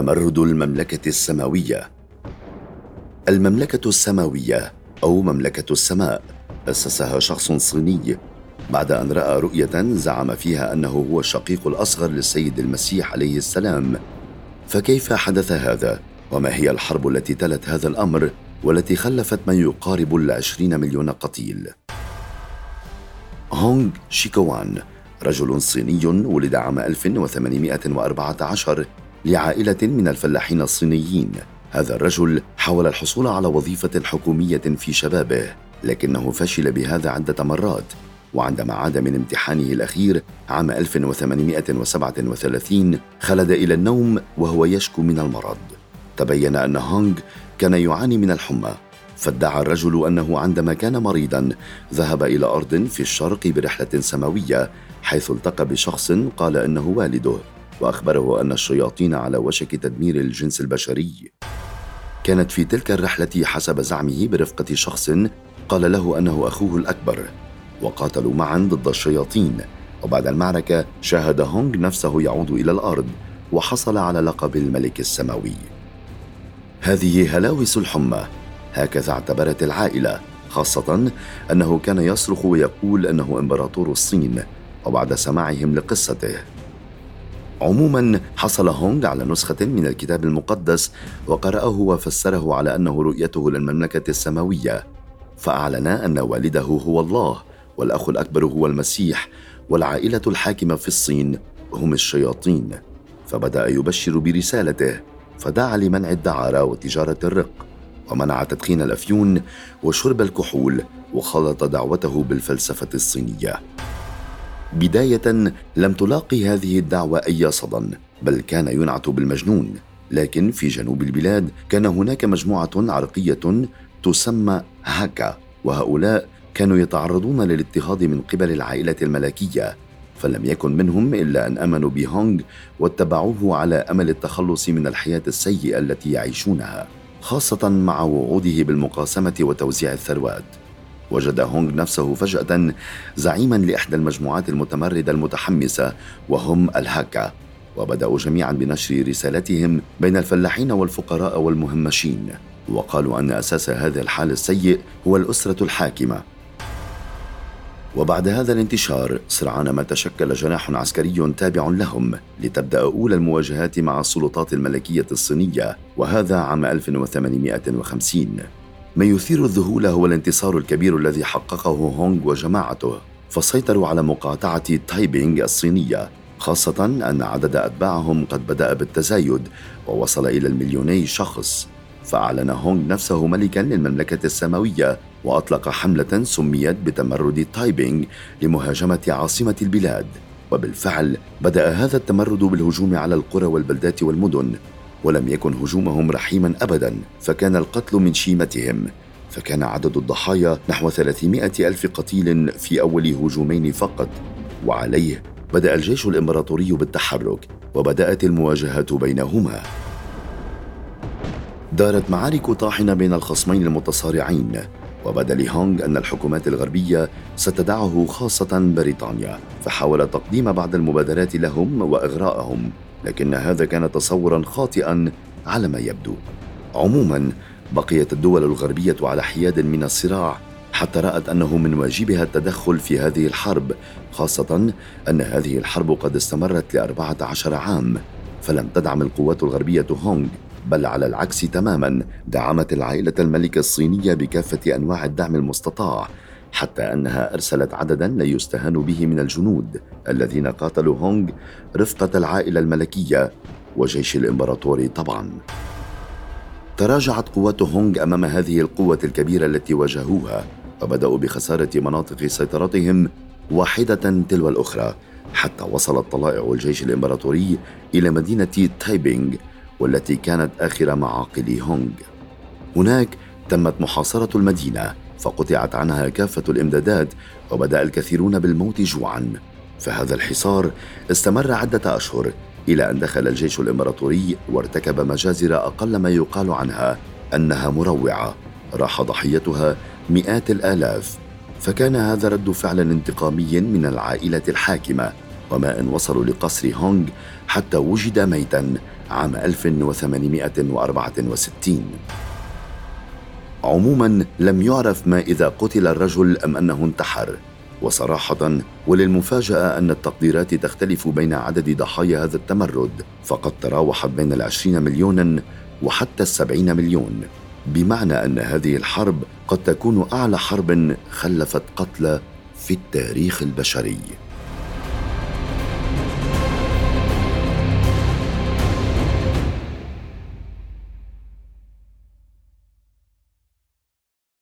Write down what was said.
تمرد المملكة السماوية. المملكة السماوية أو مملكة السماء. أسسها شخص صيني. بعد أن رأى رؤية زعم فيها أنه هو الشقيق الأصغر للسيد المسيح عليه السلام. فكيف حدث هذا؟ وما هي الحرب التي تلت هذا الأمر؟ والتي خلفت ما يقارب العشرين مليون قتيل؟ هونغ شيكوان رجل صيني ولد عام 1814 لعائلة من الفلاحين الصينيين. هذا الرجل حاول الحصول على وظيفة حكومية في شبابه لكنه فشل بهذا عدة مرات. وعندما عاد من امتحانه الأخير عام 1837 خلد إلى النوم وهو يشكو من المرض. تبين أن هونغ كان يعاني من الحمى. فادعى الرجل أنه عندما كان مريضا ذهب إلى أرض في الشرق برحلة سماوية حيث التقى بشخص قال إنه والده. وأخبره أن الشياطين على وشك تدمير الجنس البشري. كانت في تلك الرحلة حسب زعمه برفقة شخص قال له أنه أخوه الأكبر وقاتلوا معا ضد الشياطين. وبعد المعركة شاهد هونغ نفسه يعود إلى الأرض وحصل على لقب الملك السماوي. هذه هلاوس الحمى. هكذا اعتبرت العائلة خاصة أنه كان يصرخ ويقول أنه إمبراطور الصين وبعد سماعهم لقصته. عموما حصل هونغ على نسخة من الكتاب المقدس وقرأه وفسره على أنه رؤيته للمملكة السماوية. فأعلن أن والده هو الله والأخ الأكبر هو المسيح والعائلة الحاكمة في الصين هم الشياطين. فبدأ يبشر برسالته فدعا لمنع الدعارة وتجارة الرق ومنع تدخين الأفيون وشرب الكحول وخلط دعوته بالفلسفة الصينية. بداية لم تلاقي هذه الدعوة أي صدى بل كان ينعت بالمجنون. لكن في جنوب البلاد كان هناك مجموعة عرقية تسمى هاكا وهؤلاء كانوا يتعرضون للاضطهاد من قبل العائلة الملكية. فلم يكن منهم إلا أن آمنوا بهونغ واتبعوه على أمل التخلص من الحياة السيئة التي يعيشونها خاصة مع وعوده بالمقاسمة وتوزيع الثروات. وجد هونغ نفسه فجأة زعيما لإحدى المجموعات المتمردة المتحمسة وهم الهاكا وبدأوا جميعا بنشر رسالتهم بين الفلاحين والفقراء والمهمشين وقالوا أن أساس هذا الحال السيء هو الأسرة الحاكمة. وبعد هذا الانتشار سرعان ما تشكل جناح عسكري تابع لهم لتبدأ أولى المواجهات مع السلطات الملكية الصينية وهذا عام 1850 ما يثير الذهول هو الانتصار الكبير الذي حققه هونغ وجماعته فسيطروا على مقاطعة تايبينغ الصينية خاصة أن عدد أتباعهم قد بدأ بالتزايد ووصل إلى المليوني شخص. فأعلن هونغ نفسه ملكا للمملكة السماوية وأطلق حملة سميت بتمرد تايبينغ لمهاجمة عاصمة البلاد. وبالفعل بدأ هذا التمرد بالهجوم على القرى والبلدات والمدن ولم يكن هجومهم رحيما أبدا فكان القتل من شيمتهم. فكان عدد الضحايا نحو 300 ألف قتيل في أول هجومين فقط. وعليه بدأ الجيش الإمبراطوري بالتحرك وبدأت المواجهات بينهما. دارت معارك طاحنة بين الخصمين المتصارعين وبدا لهونغ أن الحكومات الغربية ستدعه خاصة بريطانيا فحاول تقديم بعض المبادرات لهم وإغراءهم. لكن هذا كان تصورا خاطئا على ما يبدو. عموما بقيت الدول الغربية على حياد من الصراع حتى رأت أنه من واجبها التدخل في هذه الحرب خاصة أن هذه الحرب قد استمرت لأربعة عشر عام. فلم تدعم القوات الغربية هونغ بل على العكس تماما دعمت العائلة الملكة الصينية بكافة أنواع الدعم المستطاع. حتى أنها أرسلت عددا لا يستهان به من الجنود الذين قاتلوا هونغ رفقة العائلة الملكية وجيش الامبراطور طبعا. تراجعت قوات هونغ أمام هذه القوة الكبيرة التي واجهوها وبدأوا بخسارة مناطق سيطرتهم واحدة تلو الأخرى حتى وصلت طلائع الجيش الإمبراطوري إلى مدينة تايبينغ والتي كانت آخر معاقل هونغ. هناك تمت محاصرة المدينة فقطعت عنها كافة الإمدادات وبدأ الكثيرون بالموت جوعا. فهذا الحصار استمر عدة أشهر إلى أن دخل الجيش الإمبراطوري وارتكب مجازر أقل ما يقال عنها أنها مروعة. راح ضحيتها مئات الآلاف. فكان هذا رد فعل انتقامي من العائلة الحاكمة. وما إن وصلوا لقصر هونغ حتى وجد ميتا عام 1864 عموما لم يعرف ما إذا قتل الرجل أم أنه انتحر. وصراحة وللمفاجأة أن التقديرات تختلف بين عدد ضحايا هذا التمرد فقد تراوحت بين العشرين مليونا وحتى السبعين مليون. بمعنى أن هذه الحرب قد تكون أعلى حرب خلفت قتلى في التاريخ البشري.